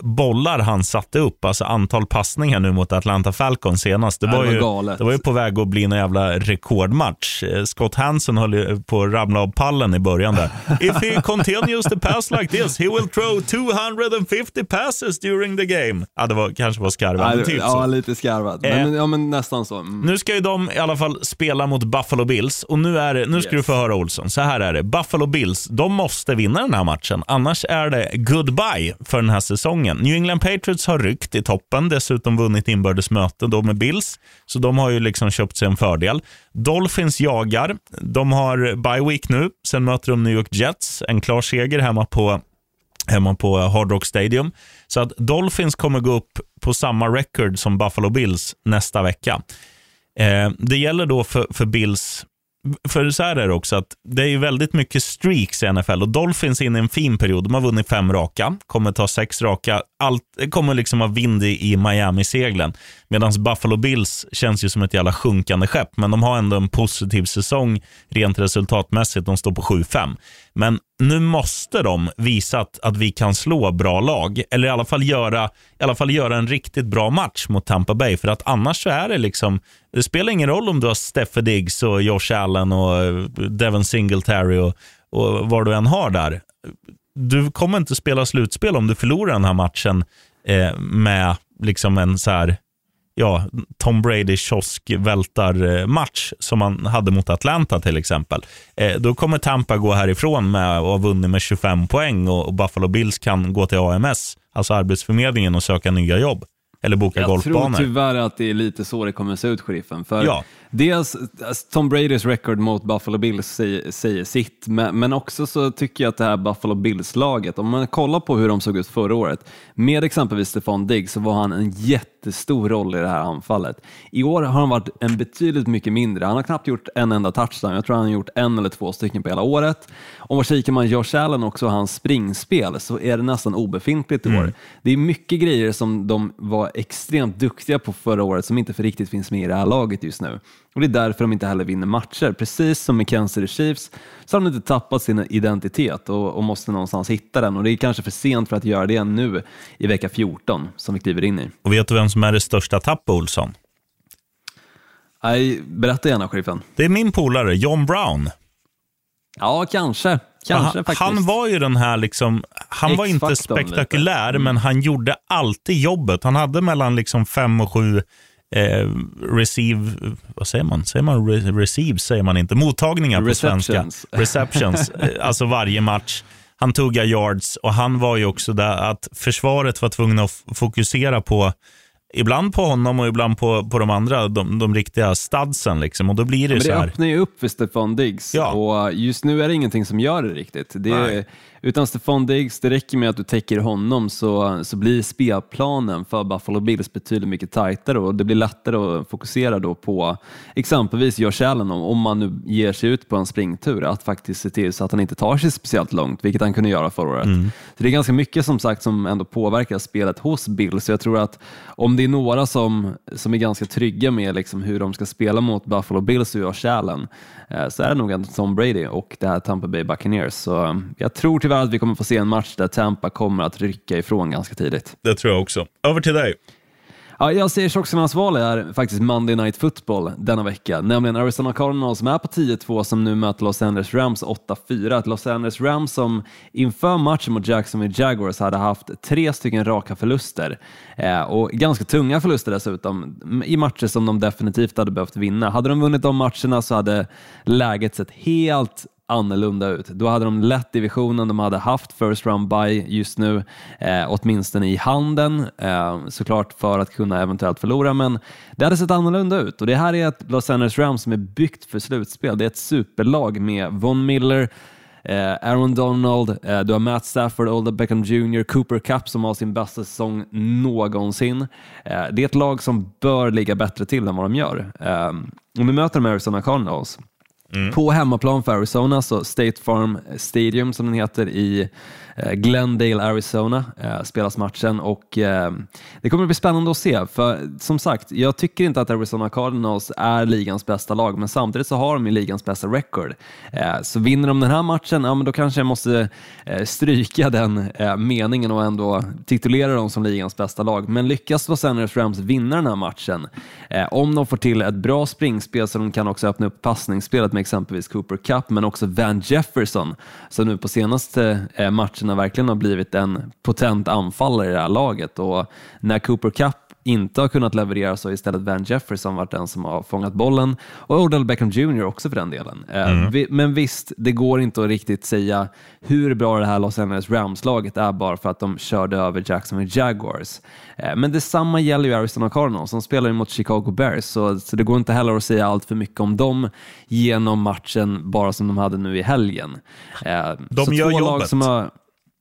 bollar han satte upp, alltså antal passningar nu mot Atlanta Falcons senast. Det det var, var ju, galet. det var ju på väg att bli en jävla rekordmatch. Eh, Scott Hansen höll ju på att ramla av pallen i början där. If he continues to pass like this, he will throw 250 passes during the game. Ja, det var, kanske var skarvat, Ja, typ ja, lite skarvat. Eh. Men, ja, men nästan så. Mm. Nu ska ju de i alla fall spela mot Buffalo Bills och nu, är det, nu ska Yes. du få höra Olsson. Så här är det. Buffalo Bills, de måste vinna den här matchen. Annars är det goodbye för den här säsongen. New England Patriots har ryckt i toppen, dessutom vunnit inbördes möte då med Bills. Så de har ju liksom köpt sig en fördel. Dolphins jagar. De har bye week nu. Sen möter de New York Jets. En klar seger hemma på hemma på Hard Rock Stadium. Så att Dolphins kommer gå upp på samma record som Buffalo Bills nästa vecka. Eh, det gäller då för, för Bills, för så här är det också, att det är ju väldigt mycket streaks i NFL och Dolphins är inne i en fin period. De har vunnit fem raka, kommer ta sex raka. Allt kommer liksom ha vind i, i Miami-seglen. Medan Buffalo Bills känns ju som ett jävla sjunkande skepp, men de har ändå en positiv säsong rent resultatmässigt. De står på 7-5. Men nu måste de visa att, att vi kan slå bra lag, eller i alla, fall göra, i alla fall göra en riktigt bra match mot Tampa Bay. För att annars så är det liksom, det spelar ingen roll om du har Steffe Diggs och Josh Allen och eh, Devon Singletary och, och vad du än har där. Du kommer inte spela slutspel om du förlorar den här matchen eh, med liksom en så här ja, Tom Brady kioskvältar-match som man hade mot Atlanta till exempel. Eh, då kommer Tampa gå härifrån med att ha vunnit med 25 poäng och, och Buffalo Bills kan gå till AMS, alltså Arbetsförmedlingen, och söka nya jobb. Eller boka Jag tror golfbanor. tyvärr att det är lite så det kommer se ut, sheriffen. För Ja. Dels alltså, Tom Bradys record mot Buffalo Bills säger, säger sitt, men, men också så tycker jag att det här Buffalo Bills-laget, om man kollar på hur de såg ut förra året, med exempelvis Stefan Diggs så var han en jättestor roll i det här anfallet. I år har han varit en betydligt mycket mindre. Han har knappt gjort en enda touchdown. Jag tror han har gjort en eller två stycken på hela året. Om man kikar man Josh Allen också hans springspel så är det nästan obefintligt i år. Det är mycket grejer som de var extremt duktiga på förra året som inte för riktigt finns med i det här laget just nu. Och Det är därför de inte heller vinner matcher. Precis som med Kansas City Chiefs så har de inte tappat sin identitet och, och måste någonstans hitta den. Och Det är kanske för sent för att göra det nu i vecka 14 som vi kliver in i. Och vet du vem som är det största tapp, Olsson? Nej, berätta gärna, sheriffen. Det är min polare, John Brown. Ja, kanske. Kanske han, faktiskt. han var ju den här, liksom, han var inte spektakulär. Mm. men han gjorde alltid jobbet. Han hade mellan liksom fem och sju eh, receive, vad säger man? Säger man re, receives? Säger man inte. Mottagningar på svenska. Receptions. Eh, alltså varje match. Han tuggar yards och han var ju också där att försvaret var tvungna att fokusera på ibland på honom och ibland på, på de andra, de, de riktiga studsen. Liksom. Och då blir det, Men så det här. öppnar ju upp för Stefan Diggs Ja. och just nu är det ingenting som gör det riktigt. Det är, utan Stefan Diggs, det räcker med att du täcker honom så, så blir spelplanen för Buffalo Bills betydligt mycket tajtare och det blir lättare att fokusera då på exempelvis Josh Allen om, om man nu ger sig ut på en springtur, att faktiskt se till så att han inte tar sig speciellt långt, vilket han kunde göra förra året. Så det är ganska mycket som sagt som ändå påverkar spelet hos Bills. Jag tror att om det är några som, som är ganska trygga med liksom hur de ska spela mot Buffalo Bills och Josh Allen, Eh, så är det nog ändå Tom Brady och det här Tampa Bay Buccaneers. Så eh, jag tror tyvärr att vi kommer få se en match där Tampa kommer att rycka ifrån ganska tidigt. Det tror jag också. Över till dig. Ja, jag ser Tjocksarnas val är faktiskt Monday Night Football denna vecka, nämligen Arizona Cardinals som är på 10-2 som nu möter Los Angeles Rams 8-4. Los Angeles Rams som inför matchen mot Jacksonville Jaguars hade haft tre stycken raka förluster eh, och ganska tunga förluster dessutom i matcher som de definitivt hade behövt vinna. Hade de vunnit de matcherna så hade läget sett helt annorlunda ut. Då hade de lett divisionen, de hade haft first round by just nu, eh, åtminstone i handen, eh, såklart för att kunna eventuellt förlora, men det hade sett annorlunda ut och det här är ett Los Angeles Rams som är byggt för slutspel. Det är ett superlag med Von Miller, Eh, Aaron Donald, eh, du har Matt Stafford, Olda Beckham Jr, Cooper Cup som har sin bästa säsong någonsin. Eh, det är ett lag som bör ligga bättre till än vad de gör. Eh, om vi möter de Arizona Cardinals, på hemmaplan för Arizona, så State Farm Stadium som den heter i Eh, Glendale, Arizona, eh, spelas matchen och eh, det kommer att bli spännande att se. För som sagt, jag tycker inte att Arizona Cardinals är ligans bästa lag, men samtidigt så har de ju ligans bästa record. Så vinner de den här matchen, ja men då kanske jag måste stryka den meningen och ändå titulera dem som ligans bästa lag. Men lyckas Los Angeles Rams vinna den här matchen, om de får till ett bra springspel så de kan också öppna upp passningsspelet med exempelvis Cooper Cup, men också Van Jefferson, som nu på senaste matchen matcherna verkligen har blivit en potent anfallare i det här laget. Och när Cooper Cup inte har kunnat leverera så har istället Van Jefferson varit den som har fångat bollen och Odell Beckham Jr också för den delen. Eh, vi, men visst, det går inte att riktigt säga hur bra det här Los Angeles Rams-laget är bara för att de körde över Jacksonville Jaguars. Eh, men detsamma gäller ju Arizona Cardinals som spelar mot Chicago Bears så, så det går inte heller att säga allt för mycket om dem genom matchen bara som de hade nu i helgen. Eh, De så gör två lag jobbet. som har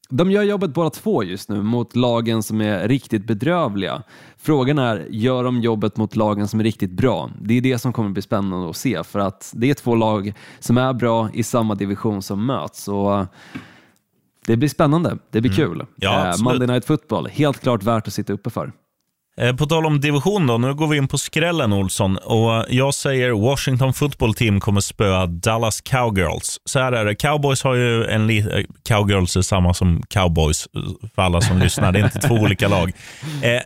de gör jobbet båda två just nu mot lagen som är riktigt bedrövliga. Frågan är, gör de jobbet mot lagen som är riktigt bra? Det är det som kommer bli spännande att se för att det är två lag som är bra i samma division som möts. Och det blir spännande, det blir kul. Mm. Ja, Eh, absolut. Monday Night Football, helt klart värt att sitta uppe för. Eh, På tal om division då, nu går vi in på skrällen Olsson. Och jag säger Washington football team kommer spöa Dallas Cowgirls. Så här är det, Cowboys har ju en li- eh, Cowgirls är samma som Cowboys eh, för alla som lyssnar. Det är inte två olika lag.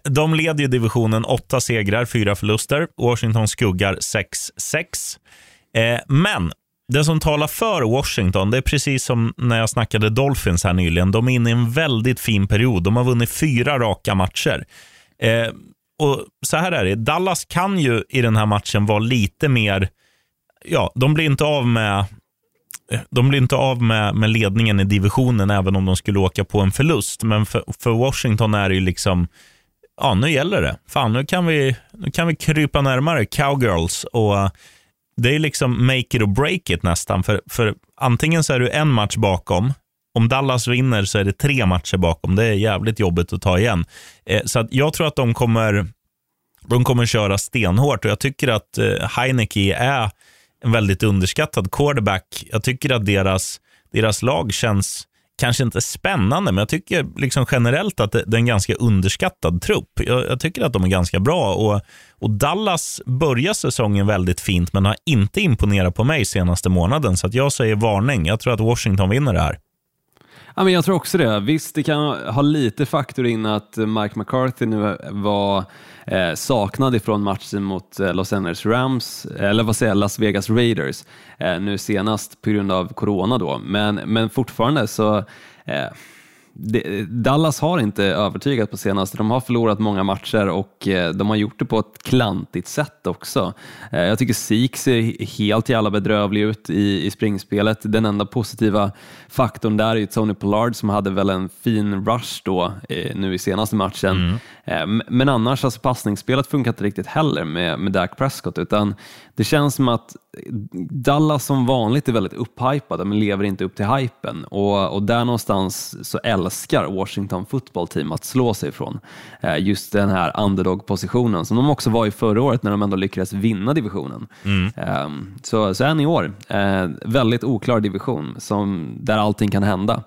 De leder ju divisionen åtta segrar, fyra förluster. Washington skuggar 6-6. Eh, Men det som talar för Washington, det är precis som när jag snackade Dolphins här nyligen. De är inne i en väldigt fin period. De har vunnit fyra raka matcher. Eh, och så här är det, Dallas kan ju i den här matchen vara lite mer, ja, de blir inte av med de blir inte av med, med ledningen i divisionen även om de skulle åka på en förlust. Men för, för Washington är det ju liksom, ja nu gäller det. Fan, nu kan vi, nu kan vi krypa närmare cowgirls och eh, det är liksom make it or break it nästan. För, för antingen så är du en match bakom om Dallas vinner så är det tre matcher bakom. Det är jävligt jobbigt att ta igen. Eh, så att jag tror att de kommer, de kommer köra stenhårt och jag tycker att eh, Heineke är en väldigt underskattad quarterback. Jag tycker att deras, deras lag känns kanske inte spännande, men jag tycker liksom generellt att det, det är en ganska underskattad trupp. Jag, jag tycker att de är ganska bra och, och Dallas börjar säsongen väldigt fint, men har inte imponerat på mig senaste månaden, så att jag säger varning. Jag tror att Washington vinner det här. Ja, men jag tror också det. Visst, det kan ha lite faktor in att Mike McCarthy nu var eh, saknad ifrån matchen mot eh, Los Angeles Rams, eller vad säger jag, Las Vegas Raiders, eh, nu senast på grund av corona då. Men, men fortfarande så eh, Dallas har inte övertygat på senaste. De har förlorat många matcher och eh, de har gjort det på ett klantigt sätt också. Eh, jag tycker Zeke ser helt jävla bedrövlig ut i, i springspelet. Den enda positiva faktorn där är ju Tony Pollard som hade väl en fin rush då eh, nu i senaste matchen. Mm. Men annars, alltså passningsspelet funkar inte riktigt heller med, med Dak Prescott utan det känns som att Dallas som vanligt är väldigt upphypade men lever inte upp till hypen och, och där någonstans så älskar Washington football team att slå sig ifrån. Eh, just den här underdog-positionen som de också var i förra året när de ändå lyckades vinna divisionen. Mm. Ehm, så, så än i år, eh, väldigt oklar division som, där allting kan hända.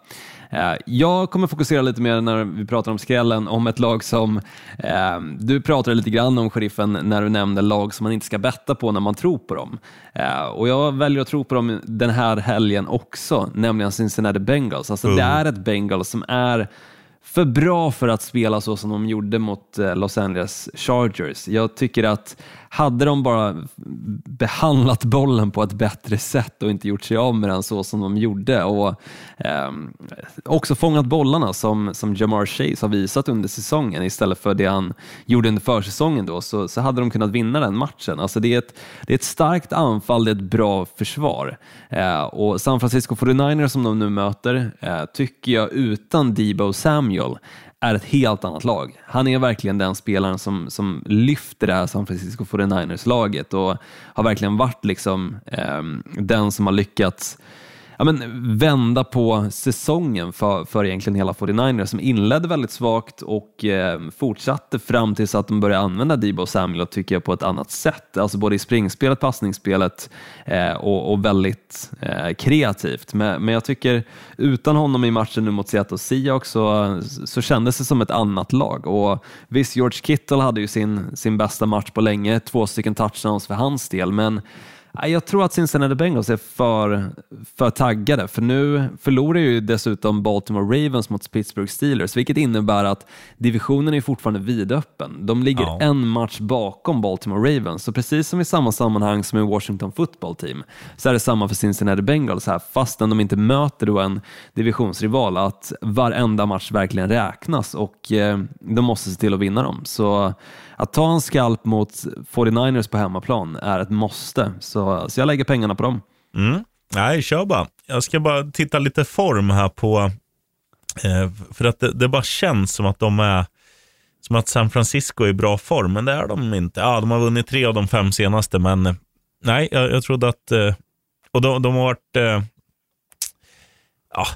Eh, jag kommer fokusera lite mer när vi pratar om skrällen, om ett lag som, eh, du pratade lite grann om sheriffen när du nämnde lag som man inte ska betta på när man tror på dem. Eh, och jag väljer att tro på dem den här helgen också, nämligen Cincinnati Bengals. Alltså mm. det är ett Bengals som är för bra för att spela så som de gjorde mot eh, Los Angeles Chargers. Jag tycker att hade de bara behandlat bollen på ett bättre sätt och inte gjort sig av med den så som de gjorde och eh, också fångat bollarna som, som Jamar Chase har visat under säsongen istället för det han gjorde under försäsongen då så, så hade de kunnat vinna den matchen. Alltså det, är ett, det är ett starkt anfall, det är ett bra försvar eh, och San Francisco 49ers som de nu möter eh, tycker jag utan Debo Samuel är ett helt annat lag. Han är verkligen den spelaren som, som lyfter det här San Francisco 49ers-laget och har verkligen varit liksom, eh, den som har lyckats ja, men, vända på säsongen för, för egentligen hela 49ers som inledde väldigt svagt och eh, fortsatte fram tills att de började använda Debo Samuel tycker jag på ett annat sätt. Alltså både i springspelet, passningsspelet eh, och, och, väldigt eh, kreativt. Men, men jag tycker utan honom i matchen nu mot Seattle Seahawks så, eh, så kändes det som ett annat lag. Och visst, George Kittle hade ju sin, sin bästa match på länge, två stycken touchdowns för hans del, men jag tror att Cincinnati Bengals är för, för taggade, för nu förlorar ju dessutom Baltimore Ravens mot Pittsburgh Steelers, vilket innebär att divisionen är fortfarande vidöppen. De ligger ja. en match bakom Baltimore Ravens, så precis som i samma sammanhang som i Washington Football Team så är det samma för Cincinnati Bengals här, fastän de inte möter då en divisionsrival, att varenda match verkligen räknas och eh, de måste se till att vinna dem. Så att ta en skalp mot 49ers på hemmaplan är ett måste, så, så jag lägger pengarna på dem. Mm. Nej, kör bara. Jag ska bara titta lite form här på, eh, för att det, det, bara känns som att de är som att San Francisco är i bra form, men det är de inte. Ja, de har vunnit tre av de fem senaste, men eh, nej, jag, jag trodde att, eh, och de, de har varit, eh, ja,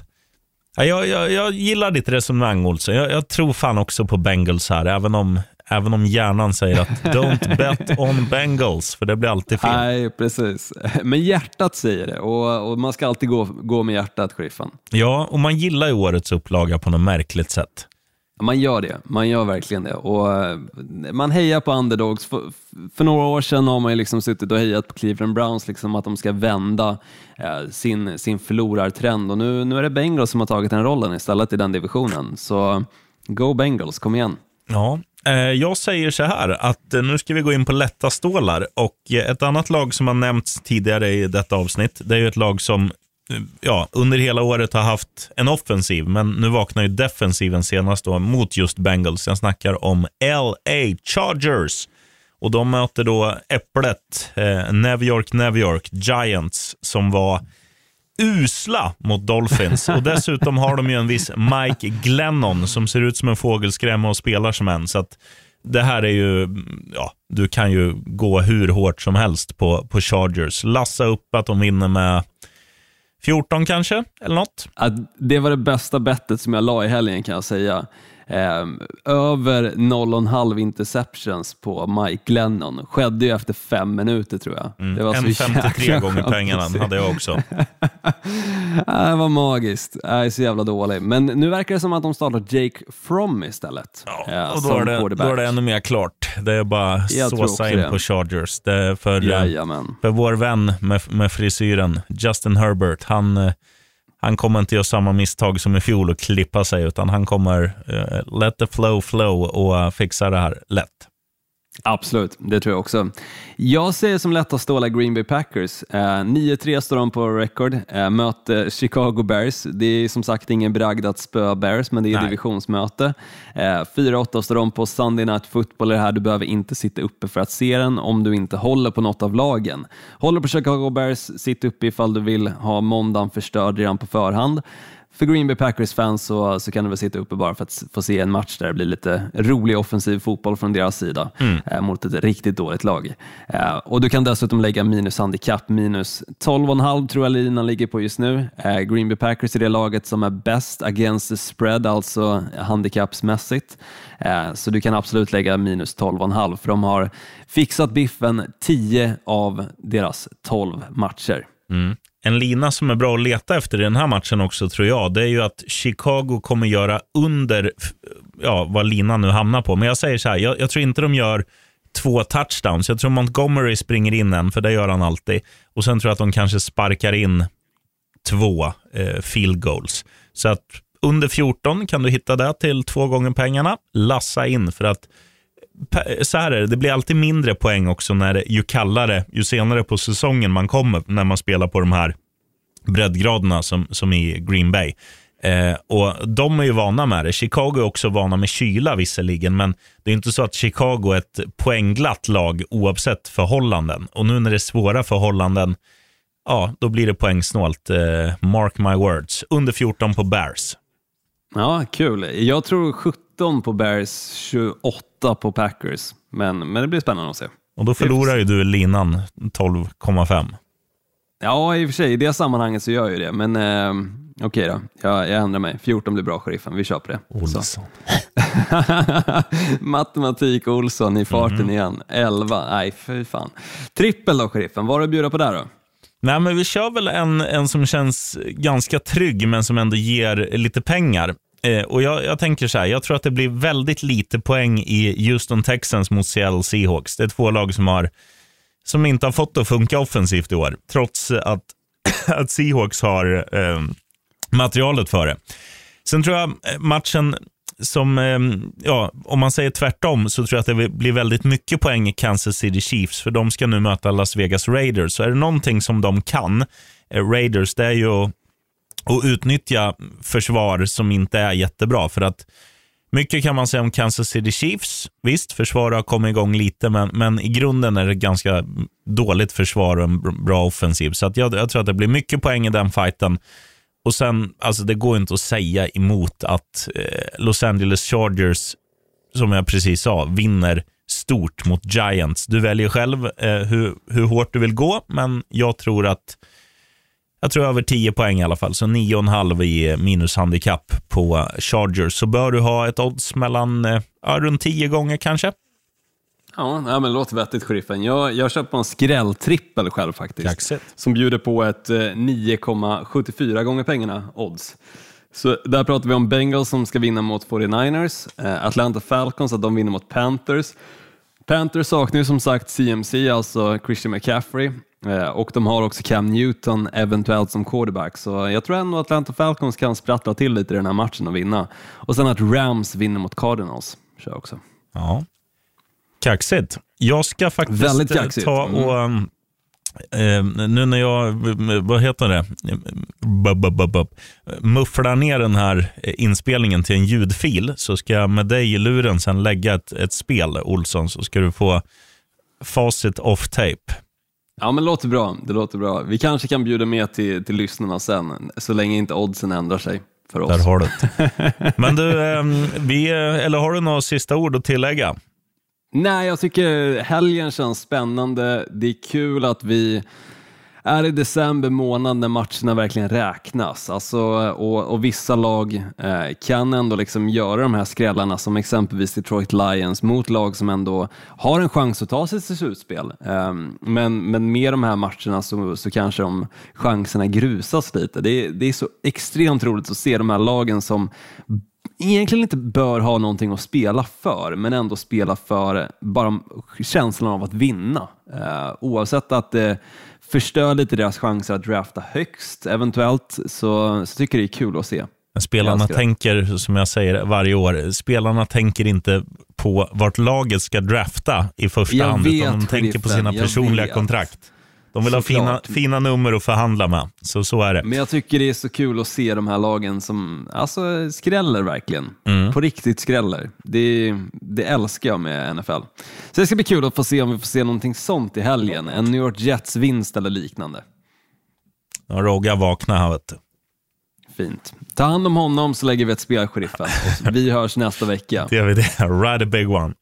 jag, jag, jag gillar ditt resonemang Olsson. Jag, jag, tror fan också på Bengals här, även om, Även om hjärnan säger att don't bet on Bengals, för det blir alltid fel. Nej, precis. Men hjärtat säger det och, och man ska alltid gå, gå med hjärtat, sheriffen. Ja, och man gillar ju årets upplaga på något märkligt sätt. Man gör det, man gör verkligen det. Och eh, man hejar på underdogs. För, för några år sedan har man ju liksom suttit och hejat på Cleveland Browns, liksom att de ska vända eh, sin, sin förlorartrend. Och nu, nu är det Bengals som har tagit den rollen istället i den divisionen. Så go Bengals, kom igen. Ja, Eh, jag säger så här att eh, nu ska vi gå in på lätta stålar och eh, ett annat lag som har nämnts tidigare i detta avsnitt, det är ju ett lag som ja, under hela året har haft en offensiv, men nu vaknar ju defensiven senast då mot just Bengals. Jag snackar om LA Chargers. Och de möter då äpplet, eh, New York, New York Giants, som var usla mot Dolphins. Och dessutom har de ju en viss Mike Glennon som ser ut som en fågelskrämma och spelar som en. Så att det här är ju, ja, du kan ju gå hur hårt som helst på, på Chargers. Lassa upp att de vinner med 14 kanske, eller något. det var det bästa bettet som jag la i helgen kan jag säga. Eh, över 0,5 interceptions på Mike Glennon skedde ju efter fem minuter tror jag. Mm. Det var en så 53 gånger pengarna hade jag också. det var magiskt. Jag är så jävla dålig. Men nu verkar det som att de startar Jake From istället. Ja, eh, och då är, det, då är det ännu mer klart. Det är bara att såsa in det. på Chargers. Det för, för vår vän med, med frisyren, Justin Herbert, han eh, han kommer inte göra samma misstag som i fjol och klippa sig, utan han kommer uh, let the flow flow och uh, fixa det här lätt. Absolut, det tror jag också. Jag ser som lättast ståla Green Bay Packers. Eh, 9-3 står de på record, eh, möter Chicago Bears. Det är som sagt ingen bragd att spöa Bears, men det är Nej. divisionsmöte. Eh, 4-8 står de på Sunday Night Football. Det här du behöver inte sitta uppe för att se den om du inte håller på något av lagen. Håller på Chicago Bears, sitt uppe ifall du vill ha måndagen förstörd redan på förhand. För Green Bay Packers-fans så, så kan du väl sitta uppe bara för att få se en match där det blir lite rolig offensiv fotboll från deras sida eh, mot ett riktigt dåligt lag. Eh, och Du kan dessutom lägga minus handikapp, minus 12,5 tror jag linan ligger på just nu. Eh, Green Bay Packers är det laget som är bäst against the spread, alltså handikappsmässigt. Eh, så du kan absolut lägga minus 12,5 för de har fixat biffen 10 av deras 12 matcher. Mm. En lina som är bra att leta efter i den här matchen också tror jag, det är ju att Chicago kommer göra under ja, vad linan nu hamnar på. Men jag säger så här, jag, jag tror inte de gör två touchdowns. Jag tror Montgomery springer in en, för det gör han alltid. Och sen tror jag att de kanske sparkar in två eh, field goals. Så att under 14 kan du hitta det till två gånger pengarna. Lassa in för att så här är det, det blir alltid mindre poäng också när ju kallare, ju senare på säsongen man kommer när man spelar på de här breddgraderna som, som i Green Bay. Eh, och De är ju vana med det. Chicago är också vana med kyla visserligen, men det är inte så att Chicago är ett poängglatt lag oavsett förhållanden. Och nu när det är svåra förhållanden, ja, då blir det poängsnålt. Eh, mark my words. Under 14 på Bears. Ja, kul. Jag tror 17 på Bears, 28 på Packers. Men, men det blir spännande att se. Och då förlorar ju du linan 12,5. Ja, i och för sig, i det sammanhanget så gör jag ju det. Men eh, okej då, jag, jag ändrar mig. 14 blir bra, sheriffen. Vi kör på det. Olsson. Matematik Olsson i farten igen. 11, nej fy fan. Trippel då, sheriffen. Vad har du att bjuda på där då? Nej, men vi kör väl en, en som känns ganska trygg, men som ändå ger lite pengar. Eh, och jag, jag tänker så här, jag tror att det blir väldigt lite poäng i Houston Texans mot Seattle Seahawks. Det är två lag som, har, som inte har fått det att funka offensivt i år, trots att, att Seahawks har eh, materialet för det. Sen tror jag eh, matchen som, ehm, ja, om man säger tvärtom, så tror jag att det blir väldigt mycket poäng i Kansas City Chiefs, för de ska nu möta Las Vegas Raiders. Så är det någonting som de kan, eh, Raiders, det är ju att, att utnyttja försvar som inte är jättebra. För att mycket kan man säga om Kansas City Chiefs. Visst, försvaret har kommit igång lite, men, men i grunden är det ganska dåligt försvar och en bra offensiv. Så att jag, jag tror att det blir mycket poäng i den fighten. Och sen, alltså det går inte att säga emot att eh, Los Angeles Chargers, som jag precis sa, vinner stort mot Giants. Du väljer själv eh, hur, hur hårt du vill gå, men jag tror att jag tror över 10 poäng i alla fall, så 9,5 i minushandikapp på Chargers. Så bör du ha ett odds mellan eh, ja, runt 10 gånger kanske. Ja, nej, men låter vettigt, sheriffen. Jag, jag köper en skrälltrippel själv faktiskt. Kaxigt. Som bjuder på ett eh, 9,74 gånger pengarna odds. Så där pratar vi om Bengals som ska vinna mot 49ers, eh, Atlanta Falcons att de vinner mot Panthers. Panthers saknar ju som sagt CMC, alltså Christian McCaffrey, eh, och de har också Cam Newton eventuellt som quarterback. Så jag tror ändå att Atlanta Falcons kan sprattla till lite i den här matchen och vinna. Och sen att Rams vinner mot Cardinals, kör jag också. Ja. Kaxigt. Jag ska faktiskt Väldigt eh, kaxigt. ta och... um, Eh, nu när jag, eh, vad heter det, Bub, bub, bub, bub. mufflar ner den här eh, inspelningen till en ljudfil så ska jag med dig i luren sen lägga ett, ett spel, Olsson, så ska du få facit off tape. Ja, men det låter bra. Det låter bra. Vi kanske kan bjuda med till, till lyssnarna sen, så länge inte oddsen ändrar sig för oss. Där har du det. Men du, eh, vi, eller har du några sista ord att tillägga? Nej, jag tycker helgen känns spännande. Det är kul att vi är i december månad när matcherna verkligen räknas. Alltså, och, och vissa lag eh, kan ändå liksom göra de här skrällarna som exempelvis Detroit Lions mot lag som ändå har en chans att ta sig till slutspel. Eh, men, men med de här matcherna så, så kanske de chanserna grusas lite. Det det är så extremt roligt att se de här lagen som egentligen inte bör ha någonting att spela för, men ändå spela för bara känslan av att vinna. Eh, oavsett att det förstör lite deras chanser att drafta högst eventuellt, så, så tycker jag det är kul att se. Spelarna tänker, som jag säger varje år, spelarna tänker inte på vart laget ska drafta i första Jag hand, utan de tänker på sina personliga kontrakt. De vill ha fina, fina nummer att förhandla med, så så är det. Men jag tycker det är så kul att se de här lagen som alltså, skräller verkligen. Mm. På riktigt skräller. Det, det älskar jag med NFL. Så det ska bli kul att få se om vi får se någonting sånt i helgen. En New York Jets-vinst eller liknande. Ja, Rogga vakna här vet du. Fint. Ta hand om honom så lägger vi ett spel, sheriffen. Vi hörs nästa vecka. Det är vi det. Ride a big one.